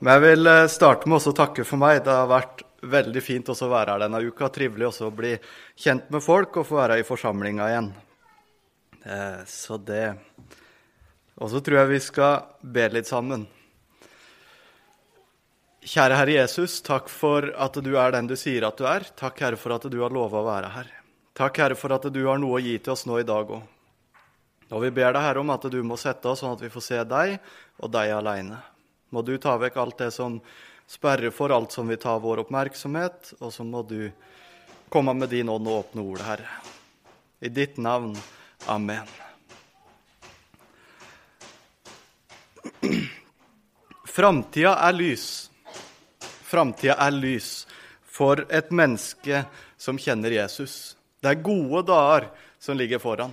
Men jeg vil eh, starte med å takke for meg. Det har vært veldig fint å være her denne uka. Trivelig også å bli kjent med folk og få være i forsamlinga igjen. Eh, så det Og så tror jeg vi skal be litt sammen. Kjære Herre Jesus, takk for at du er den du sier at du er. Takk, Herre, for at du har lova å være her. Takk, Herre, for at du har noe å gi til oss nå i dag òg. Og vi ber deg, Herre, om at du må sette oss sånn at vi får se deg og deg aleine. Må du ta vekk alt det som sperrer for alt som vil ta vår oppmerksomhet, og så må du komme med din ånd og åpne ordet, Herre. I ditt navn. Amen. Framtida er lys. Framtida er lys for et menneske som kjenner Jesus. Det er gode dager som ligger foran.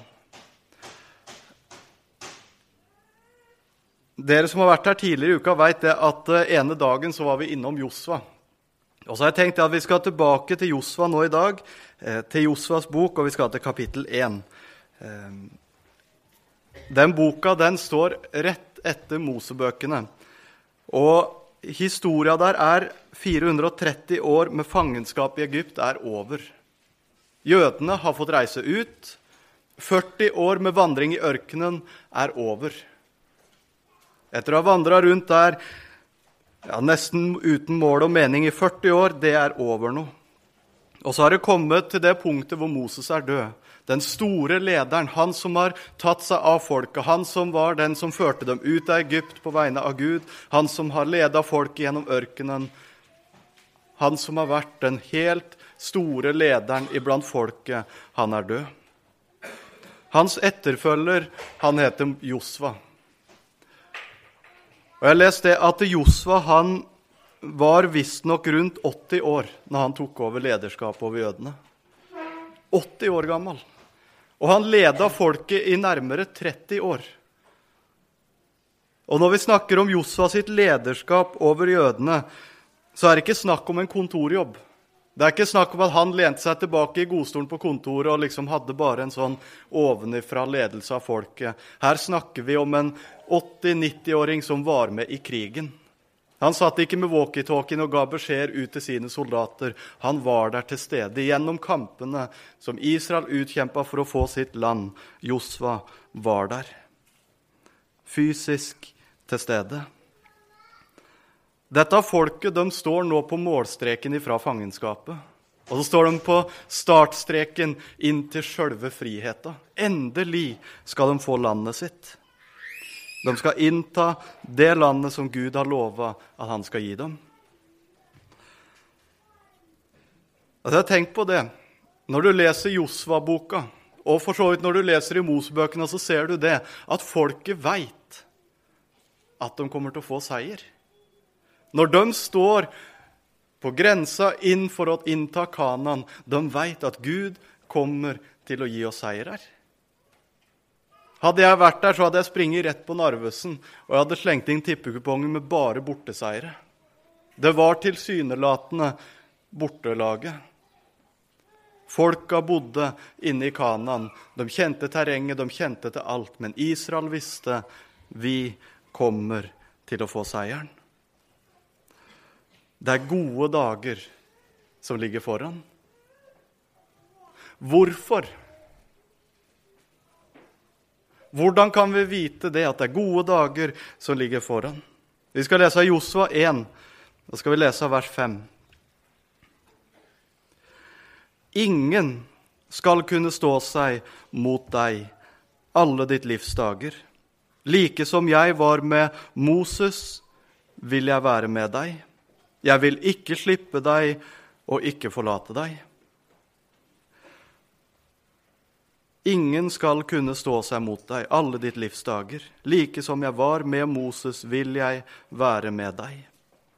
Dere som har vært her tidligere i uka, vet at eh, ene dagen så var vi innom Josva. Og så har jeg tenkt at Vi skal tilbake til Josva nå i dag, eh, til Josvas bok, og vi skal til kapittel 1. Eh, den boka den står rett etter Mosebøkene. Og historia der er 430 år med fangenskap i Egypt er over. Jødene har fått reise ut. 40 år med vandring i ørkenen er over. Etter å ha vandra rundt der ja, nesten uten mål og mening i 40 år, det er over nå. Og så har det kommet til det punktet hvor Moses er død. Den store lederen, han som har tatt seg av folket, han som var den som førte dem ut av Egypt på vegne av Gud, han som har leda folket gjennom ørkenen, han som har vært den helt store lederen iblant folket, han er død. Hans etterfølger, han heter Josva. Og Jeg leste at Josva han var visstnok rundt 80 år når han tok over lederskapet over jødene. 80 år gammel. Og han leda folket i nærmere 30 år. Og når vi snakker om Josva sitt lederskap over jødene, så er det ikke snakk om en kontorjobb. Det er ikke snakk om at han lente seg tilbake i godstolen på kontoret og liksom hadde bare en sånn ovenifra ledelse av folket. Her snakker vi om en 80-90-åring som var med i krigen. Han satt ikke med walkietalkien og ga beskjeder ut til sine soldater. Han var der til stede gjennom kampene som Israel utkjempa for å få sitt land. Josva var der, fysisk til stede. Dette folket de står nå på målstreken ifra fangenskapet. Og så står de på startstreken inn til sjølve friheten. Endelig skal de få landet sitt. De skal innta det landet som Gud har lova at han skal gi dem. Altså, Tenk på det. Når du leser Josva-boka, og for så vidt når du leser i Mosebøkene, så ser du det at folket veit at de kommer til å få seier. Når de står på grensa inn for å innta Kanan, de veit at Gud kommer til å gi oss seier her. Hadde jeg vært der, så hadde jeg springet rett på Narvesen og jeg hadde slengt inn tippekupongen med bare borteseiere. Det var tilsynelatende bortelaget. Folka bodde inne i Kanan. De kjente terrenget, de kjente til alt. Men Israel visste vi kommer til å få seieren. Det er gode dager som ligger foran. Hvorfor? Hvordan kan vi vite det, at det er gode dager som ligger foran? Vi skal lese Josua 1. Da skal vi lese vers 5. Ingen skal kunne stå seg mot deg alle ditt livs dager. Like som jeg var med Moses, vil jeg være med deg. Jeg vil ikke slippe deg og ikke forlate deg. Ingen skal kunne stå seg mot deg alle ditt livs dager. Like som jeg var med Moses, vil jeg være med deg.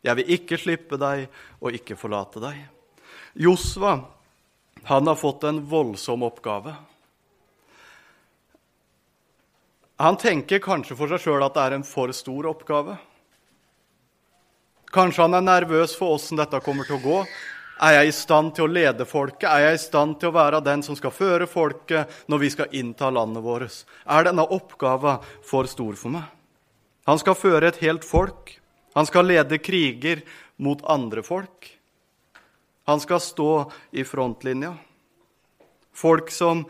Jeg vil ikke slippe deg og ikke forlate deg. Josva, han har fått en voldsom oppgave. Han tenker kanskje for seg sjøl at det er en for stor oppgave. Kanskje han er nervøs for åssen dette kommer til å gå. Er jeg i stand til å lede folket? Er jeg i stand til å være den som skal føre folket når vi skal innta landet vårt? Er denne oppgaven for stor for meg? Han skal føre et helt folk. Han skal lede kriger mot andre folk. Han skal stå i frontlinja. Folk som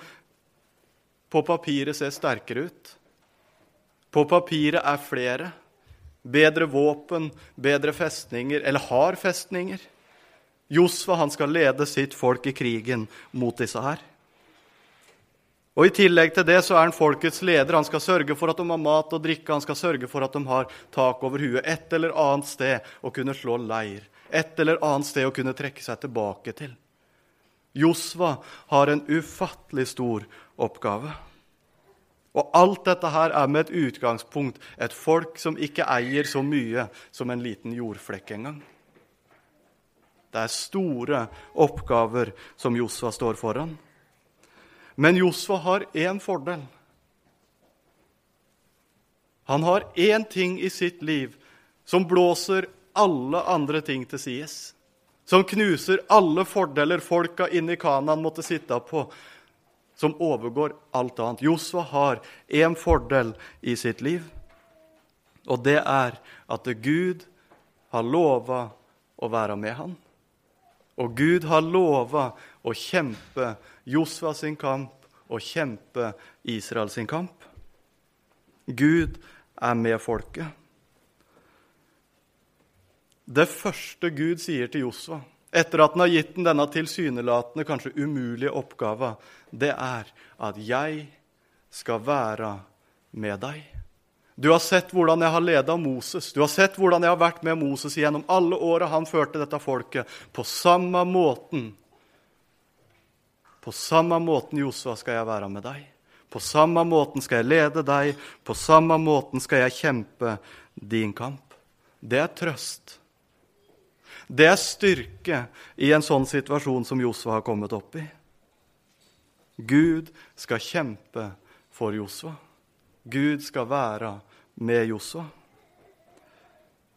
på papiret ser sterkere ut. På papiret er flere. Bedre våpen, bedre festninger, eller har festninger. Josfa han skal lede sitt folk i krigen mot disse her. Og I tillegg til det så er han folkets leder. Han skal sørge for at de har mat og drikke, han skal sørge for at de har tak over huet. Et eller annet sted å kunne slå leir. Et eller annet sted å kunne trekke seg tilbake til. Josva har en ufattelig stor oppgave. Og alt dette her er med et utgangspunkt et folk som ikke eier så mye som en liten jordflekk engang. Det er store oppgaver som Josva står foran. Men Josva har én fordel. Han har én ting i sitt liv som blåser alle andre ting til sides. Som knuser alle fordeler folka inne i Kanan måtte sitte på, som overgår alt annet. Josva har én fordel i sitt liv, og det er at Gud har lova å være med han. Og Gud har lova å kjempe Josva sin kamp og kjempe Israel sin kamp. Gud er med folket. Det første Gud sier til Josva etter at han har gitt den denne tilsynelatende, kanskje umulige oppgava, det er at 'jeg skal være med deg'. Du har sett hvordan jeg har leda Moses. Du har sett hvordan jeg har vært med Moses gjennom alle åra han førte dette folket. På samme måten På samme måten, Josua, skal jeg være med deg. På samme måten skal jeg lede deg. På samme måten skal jeg kjempe din kamp. Det er trøst. Det er styrke i en sånn situasjon som Josva har kommet opp i. Gud skal kjempe for Josva. Gud skal være med Josva.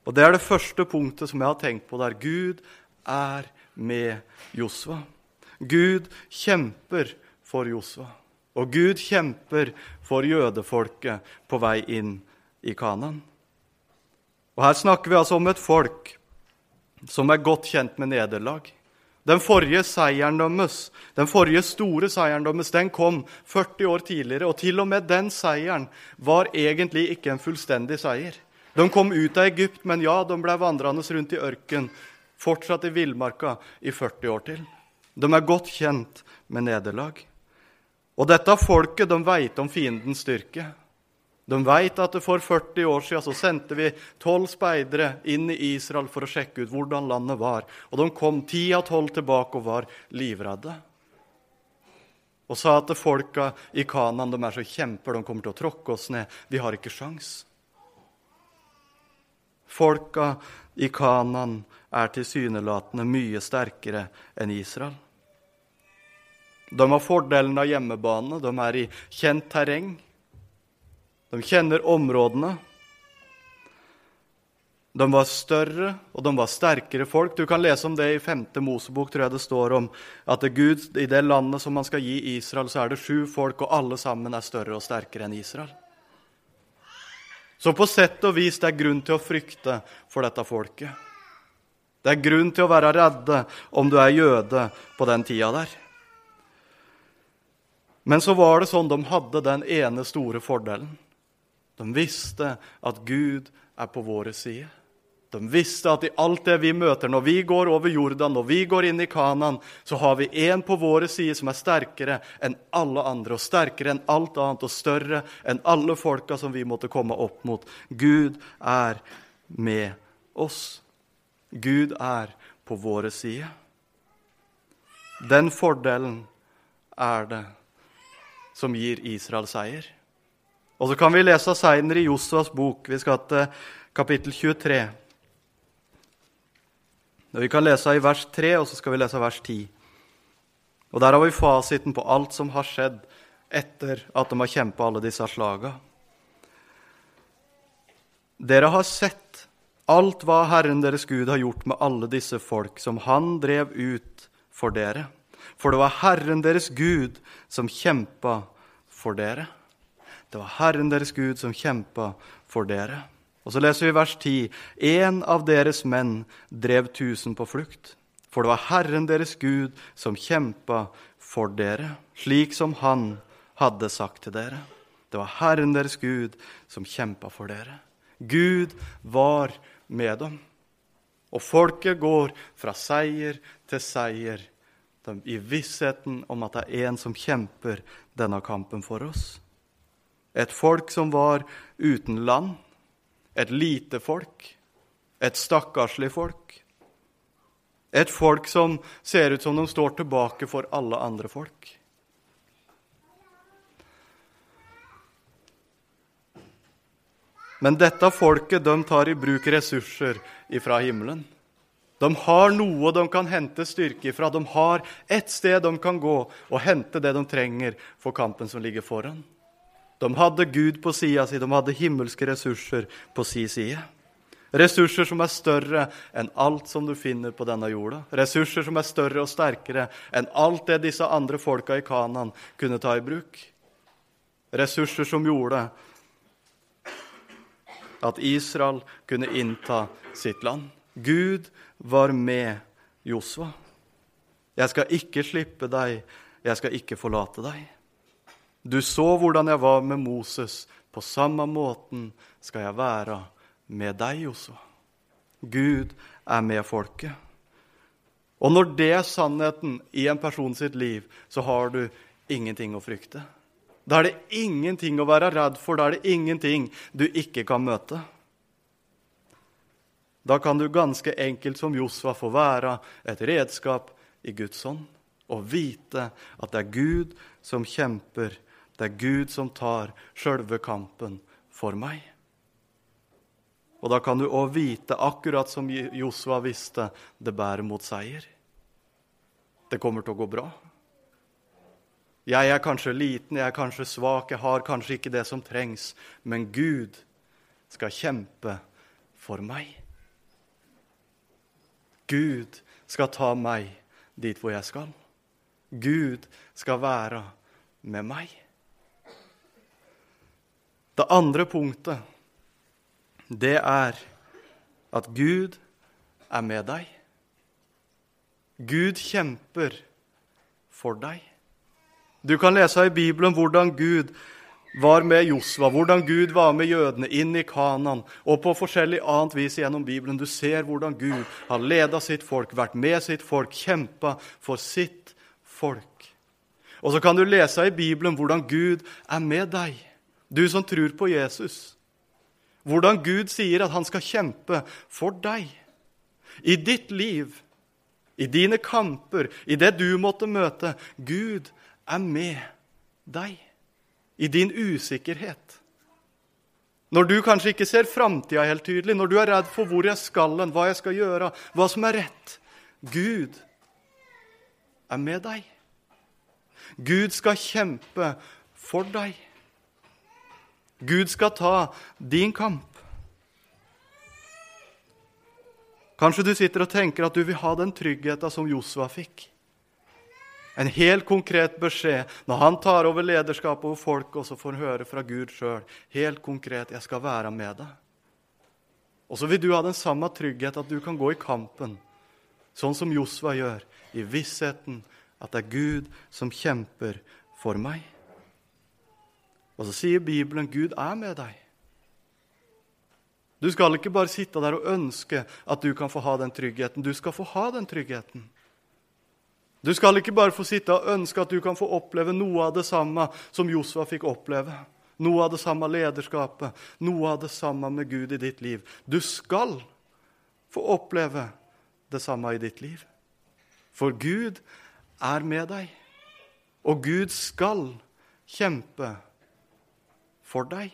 Og Det er det første punktet som jeg har tenkt på der. Gud er med Josva. Gud kjemper for Josva. Og Gud kjemper for jødefolket på vei inn i Kanan. Og Her snakker vi altså om et folk som er godt kjent med nederlag. Den forrige seieren deres, den forrige store seieren deres, den kom 40 år tidligere. Og til og med den seieren var egentlig ikke en fullstendig seier. De kom ut av Egypt, men ja, de ble vandrende rundt i ørken, fortsatt i villmarka, i 40 år til. De er godt kjent med nederlag. Og dette folket de veit om fiendens styrke. De veit at for 40 år siden så sendte vi tolv speidere inn i Israel for å sjekke ut hvordan landet var. Og de kom ti av tolv tilbake og var livredde. Og sa at folka i Kanan de er så kjemper, de kommer til å tråkke oss ned. Vi har ikke sjans. Folka i Kanan er tilsynelatende mye sterkere enn Israel. De har fordelen av hjemmebane, de er i kjent terreng. De kjenner områdene. De var større og de var sterkere folk. Du kan lese om det i 5. Mosebok. tror jeg det står om at Gud, I det landet som man skal gi Israel, så er det sju folk, og alle sammen er større og sterkere enn Israel. Så på sett og vis det er grunn til å frykte for dette folket. Det er grunn til å være redde om du er jøde på den tida der. Men så var det sånn de hadde den ene store fordelen. De visste at Gud er på våre side. De visste at i alt det vi møter, når vi går over Jordan, når vi går inn i Kanan, så har vi en på våre side som er sterkere enn alle andre, og sterkere enn alt annet, og større enn alle folka som vi måtte komme opp mot. Gud er med oss. Gud er på våre side. Den fordelen er det som gir Israel seier. Og så kan vi lese seinere i Josvas bok. Vi skal til kapittel 23. Vi kan lese i vers 3, og så skal vi lese vers 10. Og Der har vi fasiten på alt som har skjedd etter at de har kjempa alle disse slaga. Dere har sett alt hva Herren deres Gud har gjort med alle disse folk, som Han drev ut for dere. For det var Herren deres Gud som kjempa for dere. Det var Herren deres Gud som kjempa for dere. Og så leser vi vers 10. En av deres menn drev tusen på flukt. For det var Herren deres Gud som kjempa for dere, slik som Han hadde sagt til dere. Det var Herren deres Gud som kjempa for dere. Gud var med dem. Og folket går fra seier til seier i vissheten om at det er en som kjemper denne kampen for oss. Et folk som var uten land, et lite folk, et stakkarslig folk. Et folk som ser ut som de står tilbake for alle andre folk. Men dette folket de tar i bruk ressurser fra himmelen. De har noe de kan hente styrke ifra. De har ett sted de kan gå og hente det de trenger for kampen som ligger foran. De hadde Gud på sida si, de hadde himmelske ressurser på si side. Ressurser som er større enn alt som du finner på denne jorda. Ressurser som er større og sterkere enn alt det disse andre folka i Kanan kunne ta i bruk. Ressurser som gjorde at Israel kunne innta sitt land. Gud var med Josva. Jeg skal ikke slippe deg, jeg skal ikke forlate deg. Du så hvordan jeg var med Moses. På samme måten skal jeg være med deg, også. Gud er med folket. Og når det er sannheten i en person sitt liv, så har du ingenting å frykte. Da er det ingenting å være redd for, da er det ingenting du ikke kan møte. Da kan du ganske enkelt som Josva få være et redskap i Guds hånd og vite at det er Gud som kjemper, det er Gud som tar sjølve kampen for meg. Og da kan du òg vite, akkurat som Josua visste, det bærer mot seier. Det kommer til å gå bra. Jeg er kanskje liten, jeg er kanskje svak, jeg har kanskje ikke det som trengs, men Gud skal kjempe for meg. Gud skal ta meg dit hvor jeg skal. Gud skal være med meg. Det andre punktet, det er at Gud er med deg. Gud kjemper for deg. Du kan lese i Bibelen hvordan Gud var med Josva, hvordan Gud var med jødene inn i Kanan, og på forskjellig annet vis gjennom Bibelen. Du ser hvordan Gud har leda sitt folk, vært med sitt folk, kjempa for sitt folk. Og så kan du lese i Bibelen hvordan Gud er med deg, du som tror på Jesus. Hvordan Gud sier at han skal kjempe for deg. I ditt liv, i dine kamper, i det du måtte møte. Gud er med deg i din usikkerhet. Når du kanskje ikke ser framtida helt tydelig, når du er redd for hvor jeg skal hva jeg skal gjøre, hva som er rett. Gud er med deg. Gud skal kjempe for deg. Gud skal ta din kamp. Kanskje du sitter og tenker at du vil ha den tryggheten som Josua fikk. En helt konkret beskjed når han tar over lederskapet over folk, og så får han høre fra Gud sjøl. Helt konkret 'Jeg skal være med deg'. Og så vil du ha den samme trygghet at du kan gå i kampen, sånn som Josva gjør, i vissheten at det er Gud som kjemper for meg. Og så sier Bibelen Gud er med deg. Du skal ikke bare sitte der og ønske at du kan få ha den tryggheten. Du skal få ha den tryggheten. Du skal ikke bare få sitte og ønske at du kan få oppleve noe av det samme som Josua fikk oppleve. Noe av det samme lederskapet, noe av det samme med Gud i ditt liv. Du skal få oppleve det samme i ditt liv. For Gud er med deg, og Gud skal kjempe for deg.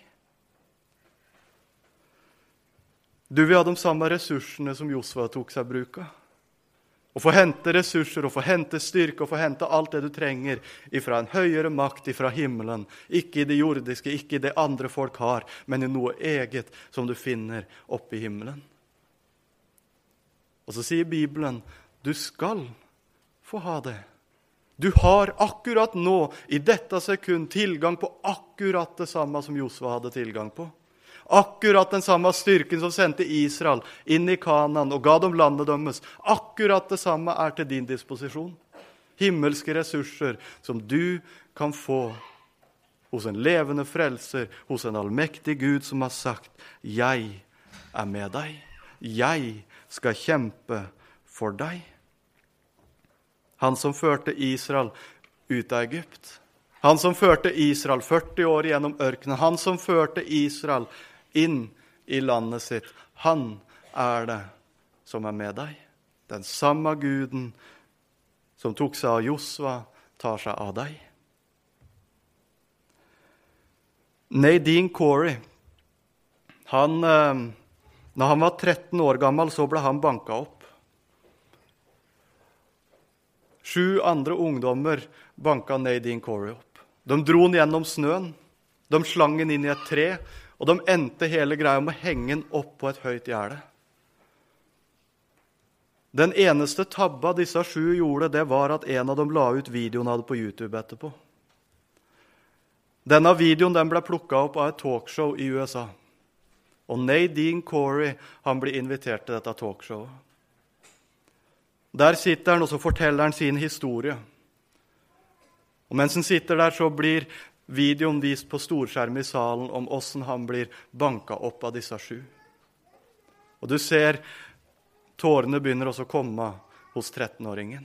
Du vil ha de samme ressursene som Josva tok seg bruk av. Å få hente ressurser, å få hente styrke å få hente alt det du trenger ifra en høyere makt, ifra himmelen. Ikke i det jordiske, ikke i det andre folk har, men i noe eget som du finner oppe i himmelen. Og så sier Bibelen du skal få ha det. Du har akkurat nå, i dette sekund, tilgang på akkurat det samme som Josva hadde tilgang på. Akkurat den samme styrken som sendte Israel inn i Kanan og ga dem landet deres. Akkurat det samme er til din disposisjon. Himmelske ressurser som du kan få hos en levende frelser, hos en allmektig Gud som har sagt 'Jeg er med deg'. Jeg skal kjempe for deg. Han som førte Israel ut av Egypt. Han som førte Israel 40 år gjennom ørkenen. Han som førte Israel inn i landet sitt. Han er det som er med deg. Den samme guden som tok seg av Josva, tar seg av deg. Nadine Corey han, eh, Når han var 13 år gammel, så ble han banka opp. Sju andre ungdommer banka Nadine Corey opp. De dro han gjennom snøen, de slang han inn i et tre, og de endte hele greia med å henge han opp på et høyt gjerde. Den eneste tabba disse sju gjorde, det var at en av dem la ut videoen av det på YouTube etterpå. Denne videoen den ble plukka opp av et talkshow i USA. Og Nadine Corey han blir invitert til dette talkshowet. Der sitter han, og så forteller han sin historie. Og Mens han sitter der, så blir videoen vist på storskjerm i salen om åssen han blir banka opp av disse sju. Og du ser tårene begynner også å komme hos 13-åringen.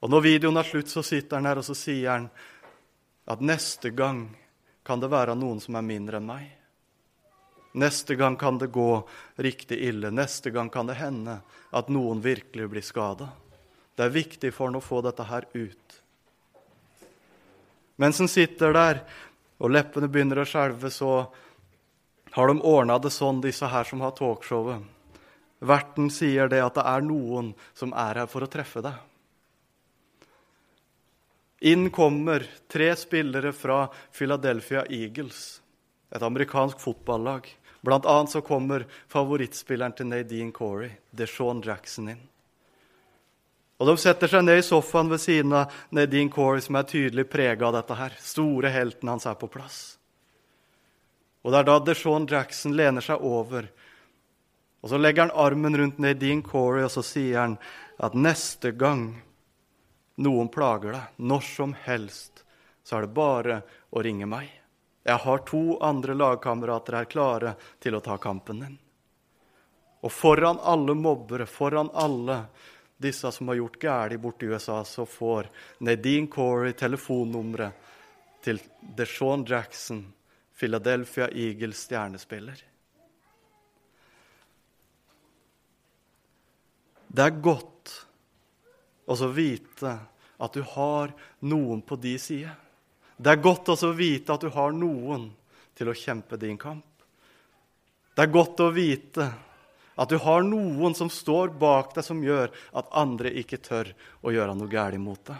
Og når videoen er slutt, så sitter han her og så sier han at neste gang kan det være noen som er mindre enn meg. Neste gang kan det gå riktig ille. Neste gang kan det hende at noen virkelig blir skada. Det er viktig for han å få dette her ut. Mens han sitter der og leppene begynner å skjelve, så har de ordna det sånn, disse her som har talkshowet. Verten sier det at det er noen som er her for å treffe deg. Inn kommer tre spillere fra Philadelphia Eagles, et amerikansk fotballag. Blant annet så kommer favorittspilleren til Nadine Corey, DeShaun Jackson, inn. Og De setter seg ned i sofaen ved siden av Nadine Corey, som er tydelig prega av dette. her. Store helten hans er på plass. Og Det er da DeShaun Jackson lener seg over. Og Så legger han armen rundt Nadine Corey og så sier han at neste gang noen plager deg, når som helst, så er det bare å ringe meg. Jeg har to andre lagkamerater her klare til å ta kampen din. Og foran alle mobbere, foran alle disse som har gjort galt borte i USA, så får Nadine Corey telefonnummeret til DeShaun Jackson, Philadelphia Eagles stjernespiller. Det er godt å vite at du har noen på de side. Det er godt også å vite at du har noen til å kjempe din kamp. Det er godt å vite at du har noen som står bak deg, som gjør at andre ikke tør å gjøre noe galt mot deg.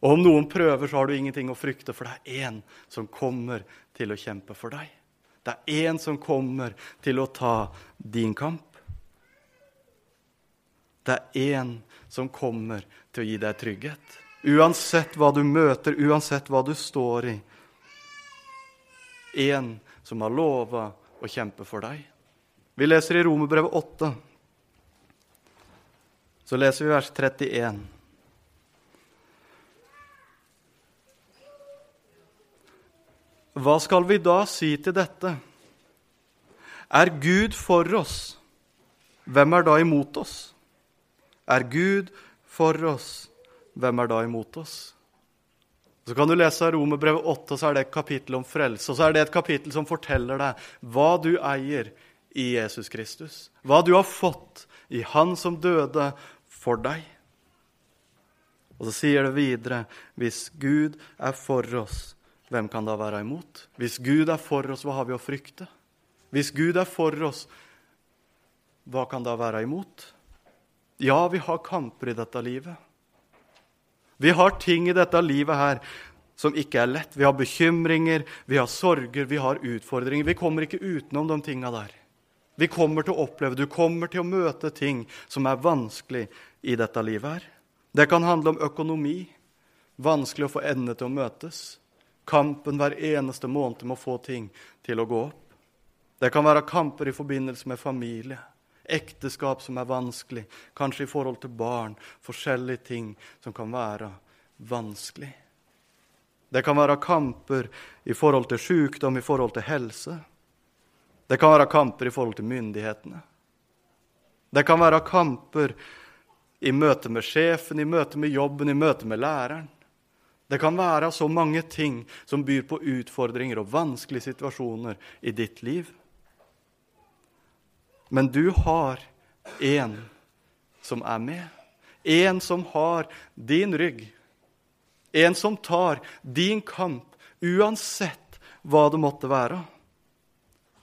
Og om noen prøver, så har du ingenting å frykte, for det er én som kommer til å kjempe for deg. Det er én som kommer til å ta din kamp. Det er én som kommer til å gi deg trygghet. Uansett hva du møter, uansett hva du står i. En som har lova å kjempe for deg. Vi leser i Romerbrevet 8. Så leser vi vers 31. Hva skal vi da si til dette? Er Gud for oss? Hvem er da imot oss? Er Gud for oss? Hvem er da imot oss? Så kan du lese Romerbrevet 8, og så er det et kapittel om frelse. Og så er det et kapittel som forteller deg hva du eier i Jesus Kristus. Hva du har fått i Han som døde for deg. Og så sier det videre hvis Gud er for oss, hvem kan da være imot? Hvis Gud er for oss, hva har vi å frykte? Hvis Gud er for oss, hva kan da være imot? Ja, vi har kamper i dette livet. Vi har ting i dette livet her som ikke er lett. Vi har bekymringer, vi har sorger, vi har utfordringer. Vi kommer ikke utenom de tinga der. Vi kommer til å oppleve, Du kommer til å møte ting som er vanskelig i dette livet. her. Det kan handle om økonomi. Vanskelig å få endene til å møtes. Kampen hver eneste måned med å få ting til å gå opp. Det kan være kamper i forbindelse med familie, ekteskap som er vanskelig, kanskje i forhold til barn, forskjellige ting som kan være vanskelig. Det kan være kamper i forhold til sykdom, i forhold til helse. Det kan være kamper i forhold til myndighetene. Det kan være kamper i møte med sjefen, i møte med jobben, i møte med læreren. Det kan være så mange ting som byr på utfordringer og vanskelige situasjoner i ditt liv. Men du har en som er med, en som har din rygg, en som tar din kamp, uansett hva det måtte være.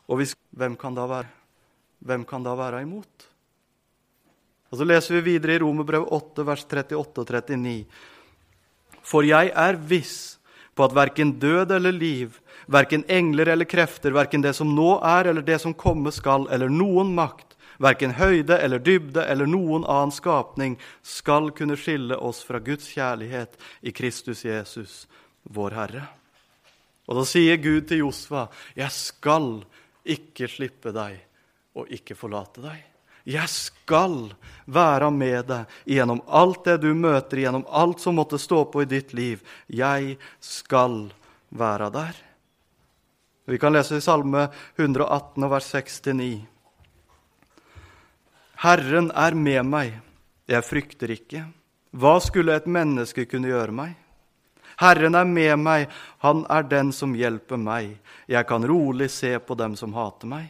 Og hvis, hvem kan da være Hvem kan da være imot? Og Så leser vi videre i Romerbrev 8, vers 38 og 39. For jeg er viss på at verken død eller liv, verken engler eller krefter, verken det som nå er eller det som komme skal, eller noen makt, Verken høyde eller dybde eller noen annen skapning skal kunne skille oss fra Guds kjærlighet i Kristus Jesus, vår Herre. Og da sier Gud til Josfa, 'Jeg skal ikke slippe deg og ikke forlate deg.' Jeg skal være med deg gjennom alt det du møter, gjennom alt som måtte stå på i ditt liv. Jeg skal være der. Vi kan lese i Salme 118, vers 6-9. Herren er med meg, jeg frykter ikke. Hva skulle et menneske kunne gjøre meg? Herren er med meg, han er den som hjelper meg. Jeg kan rolig se på dem som hater meg.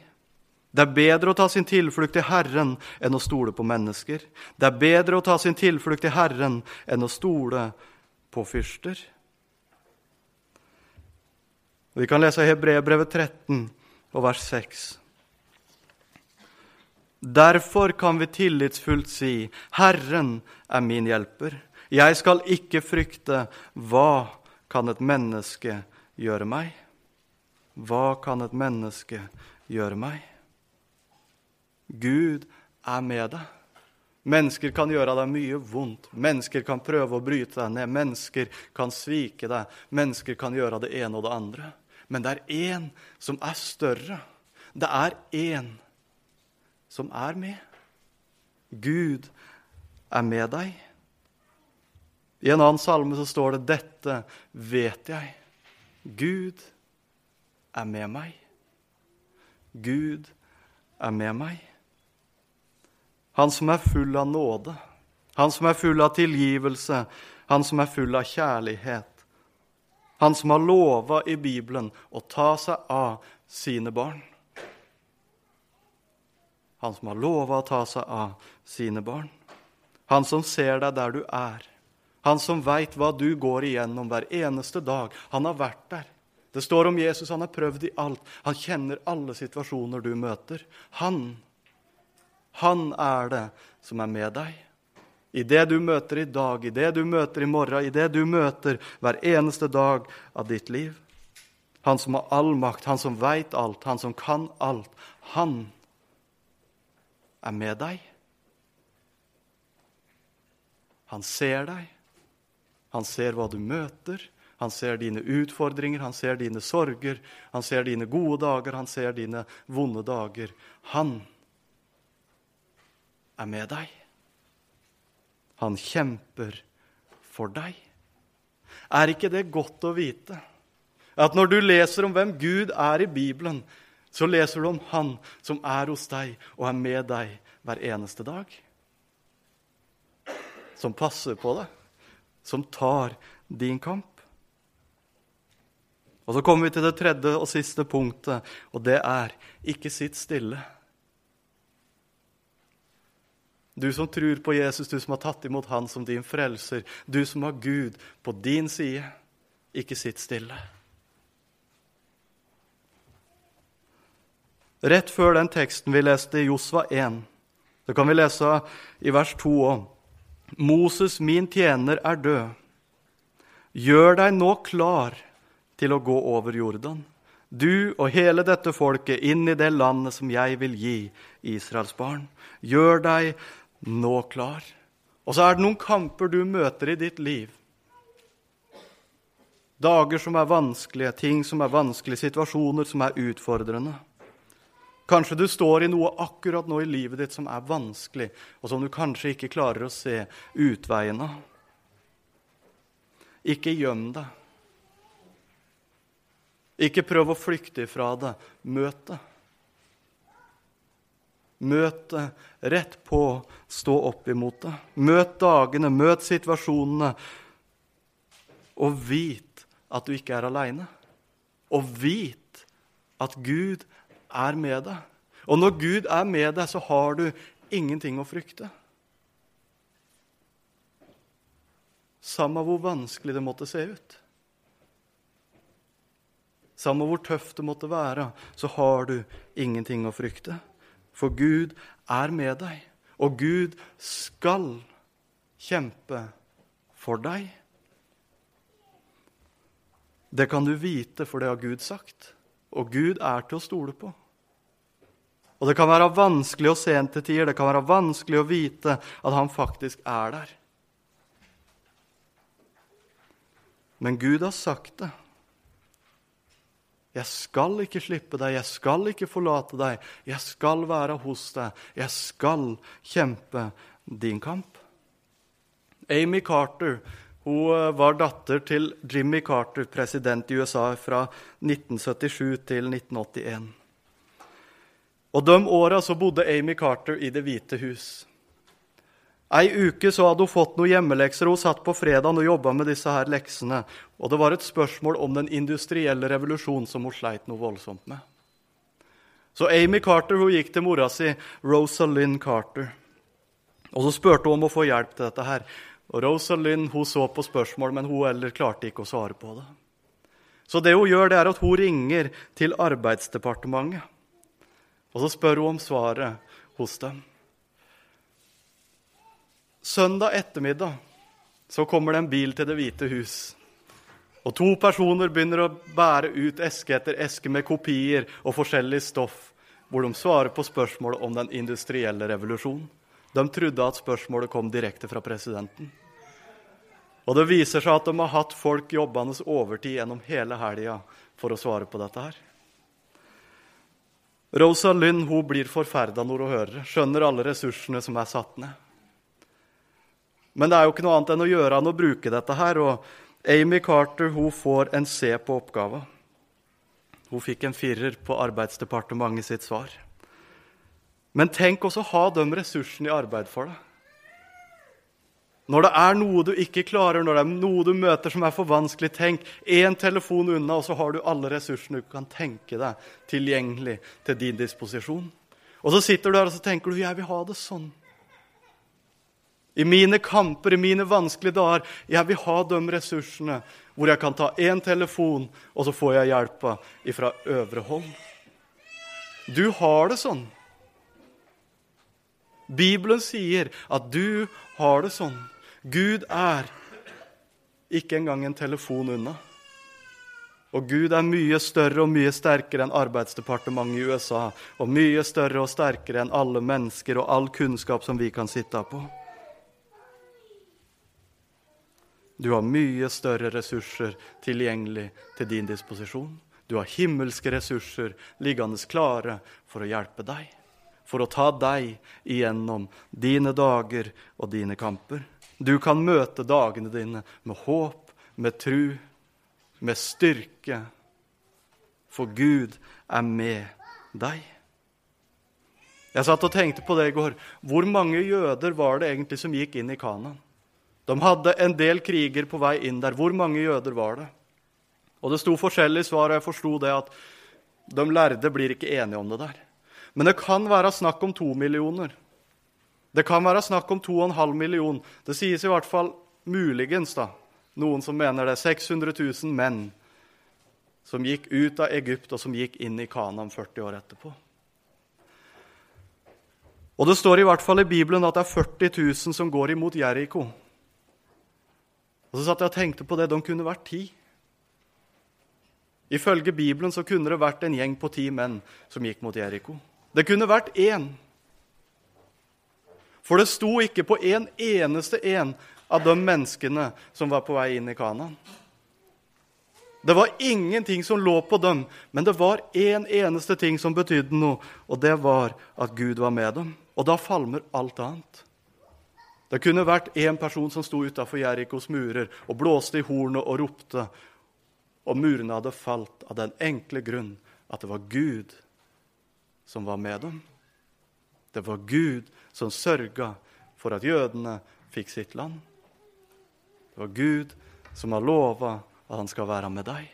Det er bedre å ta sin tilflukt til Herren enn å stole på mennesker. Det er bedre å ta sin tilflukt til Herren enn å stole på fyrster. Vi kan lese Hebreerbrevet 13 og vers 6. Derfor kan vi tillitsfullt si, 'Herren er min hjelper'. Jeg skal ikke frykte. Hva kan et menneske gjøre meg? Hva kan et menneske gjøre meg? Gud er med deg. Mennesker kan gjøre deg mye vondt. Mennesker kan prøve å bryte deg ned. Mennesker kan svike deg. Mennesker kan gjøre det ene og det andre. Men det er én som er større. Det er én som er med. Gud er med deg. I en annen salme så står det 'Dette vet jeg'. Gud er med meg. Gud er med meg. Han som er full av nåde, han som er full av tilgivelse, han som er full av kjærlighet. Han som har lova i Bibelen å ta seg av sine barn. Han som har lova å ta seg av sine barn. Han som ser deg der du er. Han som veit hva du går igjennom hver eneste dag. Han har vært der. Det står om Jesus, han har prøvd i alt. Han kjenner alle situasjoner du møter. Han, han er det som er med deg. I det du møter i dag, i det du møter i morgen, i det du møter hver eneste dag av ditt liv. Han som har all makt, han som veit alt, han som kan alt. Han er med deg. Han ser deg. Han ser hva du møter. Han ser dine utfordringer, han ser dine sorger, han ser dine gode dager, han ser dine vonde dager. Han er med deg. Han kjemper for deg. Er ikke det godt å vite? At når du leser om hvem Gud er i Bibelen, så leser du om Han som er hos deg og er med deg hver eneste dag. Som passer på deg, som tar din kamp. Og Så kommer vi til det tredje og siste punktet, og det er ikke sitt stille. Du som tror på Jesus, du som har tatt imot Han som din frelser, du som har Gud på din side, ikke sitt stille. Rett før den teksten vi leste i Josva 1, så kan vi lese i vers 2 òg. Moses, min tjener, er død. Gjør deg nå klar til å gå over Jordan, du og hele dette folket, inn i det landet som jeg vil gi Israels barn. Gjør deg nå klar. Og så er det noen kamper du møter i ditt liv. Dager som er vanskelige, ting som er vanskelige, situasjoner som er utfordrende. Kanskje du står i noe akkurat nå i livet ditt som er vanskelig, og som du kanskje ikke klarer å se utveien av. Ikke gjem deg. Ikke prøv å flykte ifra det. Møt det. Møt det rett på, stå opp imot det. Møt dagene, møt situasjonene, og vit at du ikke er aleine. Og vit at Gud er med deg. Og når Gud er med deg, så har du ingenting å frykte. Samme hvor vanskelig det måtte se ut. Samme hvor tøft det måtte være, så har du ingenting å frykte. For Gud er med deg, og Gud skal kjempe for deg. Det kan du vite, for det har Gud sagt. Og Gud er til å stole på. Og det kan være vanskelig å se en til tider, det kan være vanskelig å vite at han faktisk er der. Men Gud har sagt det. 'Jeg skal ikke slippe deg, jeg skal ikke forlate deg, jeg skal være hos deg, jeg skal kjempe din kamp'. Amy Carter hun eh, var datter til Jimmy Carter, president i USA fra 1977 til 1981. Og De åra bodde Amy Carter i Det hvite hus. Ei uke så hadde hun fått noen hjemmelekser, og hun satt på fredagen og jobba med disse her leksene. Og det var et spørsmål om den industrielle revolusjonen som hun sleit noe voldsomt med. Så Amy Carter hun gikk til mora si, Rosalind Carter. Og så spurte hun om å få hjelp til dette. her. Og Rosalind hun så på spørsmål, men hun heller klarte ikke å svare på det. Så det hun gjør, det er at hun ringer til Arbeidsdepartementet. Og så spør hun om svaret hos dem. Søndag ettermiddag så kommer det en bil til Det hvite hus. Og to personer begynner å bære ut eske etter eske med kopier og forskjellig stoff, hvor de svarer på spørsmålet om den industrielle revolusjonen. De trodde at spørsmålet kom direkte fra presidenten. Og det viser seg at de har hatt folk jobbende overtid gjennom hele helga for å svare på dette her. Rosa Lynn hun blir forferda når hun hører det, skjønner alle ressursene som er satt ned. Men det er jo ikke noe annet enn å gjøre enn å bruke dette her. Og Amy Carter hun får en C på oppgava. Hun fikk en firer på Arbeidsdepartementet sitt svar. Men tenk også å ha de ressursene i arbeid for deg. Når det er noe du ikke klarer, når det er noe du møter som er for vanskelig, tenk én telefon unna, og så har du alle ressursene du kan tenke deg tilgjengelig til din disposisjon. Og så sitter du der og så tenker du, jeg vil ha det sånn. I mine kamper, i mine vanskelige dager. Jeg vil ha de ressursene hvor jeg kan ta én telefon, og så får jeg hjelpa ifra øvre hold. Du har det sånn. Bibelen sier at du har det sånn. Gud er ikke engang en telefon unna. Og Gud er mye større og mye sterkere enn Arbeidsdepartementet i USA. Og mye større og sterkere enn alle mennesker og all kunnskap som vi kan sitte på. Du har mye større ressurser tilgjengelig til din disposisjon. Du har himmelske ressurser liggende klare for å hjelpe deg, for å ta deg igjennom dine dager og dine kamper. Du kan møte dagene dine med håp, med tru, med styrke, for Gud er med deg. Jeg satt og tenkte på det i går. Hvor mange jøder var det egentlig som gikk inn i Kanaan? De hadde en del kriger på vei inn der. Hvor mange jøder var det? Og Det sto forskjellig svar, og jeg forsto det at de lærde blir ikke enige om det der. Men det kan være snakk om to millioner. Det kan være snakk om to og en halv million. Det sies i hvert fall muligens, da. Noen som mener det. 600 000 menn som gikk ut av Egypt, og som gikk inn i Kanaan 40 år etterpå. Og det står i hvert fall i Bibelen at det er 40 000 som går imot Jeriko. Og så satt jeg og tenkte på det. De kunne vært ti. Ifølge Bibelen så kunne det vært en gjeng på ti menn som gikk mot Jeriko. Det kunne vært én. For det sto ikke på en eneste en av de menneskene som var på vei inn i Kanaan. Det var ingenting som lå på dem, men det var én en eneste ting som betydde noe, og det var at Gud var med dem. Og da falmer alt annet. Det kunne vært én person som sto utafor Jerikos murer og blåste i hornet og ropte, og murene hadde falt av den enkle grunn at det var Gud som var med dem. Det var Gud som sørga for at jødene fikk sitt land. Det var Gud som har lova at han skal være med deg.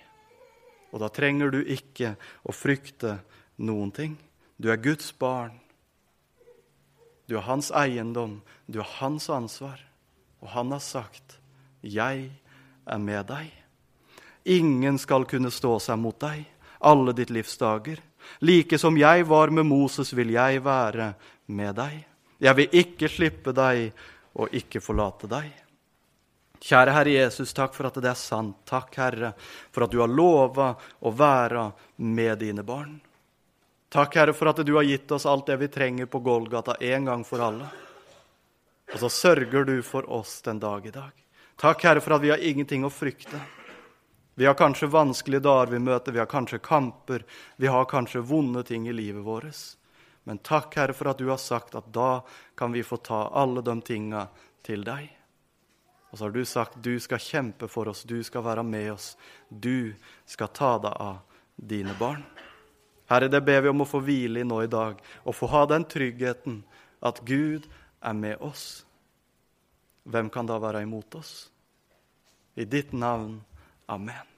Og da trenger du ikke å frykte noen ting. Du er Guds barn. Du er hans eiendom, du er hans ansvar. Og han har sagt, 'Jeg er med deg'. Ingen skal kunne stå seg mot deg alle ditt livs dager. Like som jeg var med Moses, vil jeg være med deg. Jeg vil ikke slippe deg og ikke forlate deg. Kjære Herre Jesus, takk for at det er sant. Takk, Herre, for at du har lova å være med dine barn. Takk, Herre, for at du har gitt oss alt det vi trenger på Golgata en gang for alle. Og så sørger du for oss den dag i dag. Takk, Herre, for at vi har ingenting å frykte. Vi har kanskje vanskelige dager vi møter, vi har kanskje kamper, vi har kanskje vonde ting i livet vårt. Men takk, Herre, for at du har sagt at da kan vi få ta alle de tinga til deg. Og så har du sagt du skal kjempe for oss, du skal være med oss, du skal ta deg av dine barn. Herre, det ber vi om å få hvile i nå i dag, og få ha den tryggheten at Gud er med oss. Hvem kan da være imot oss? I ditt navn. Amen.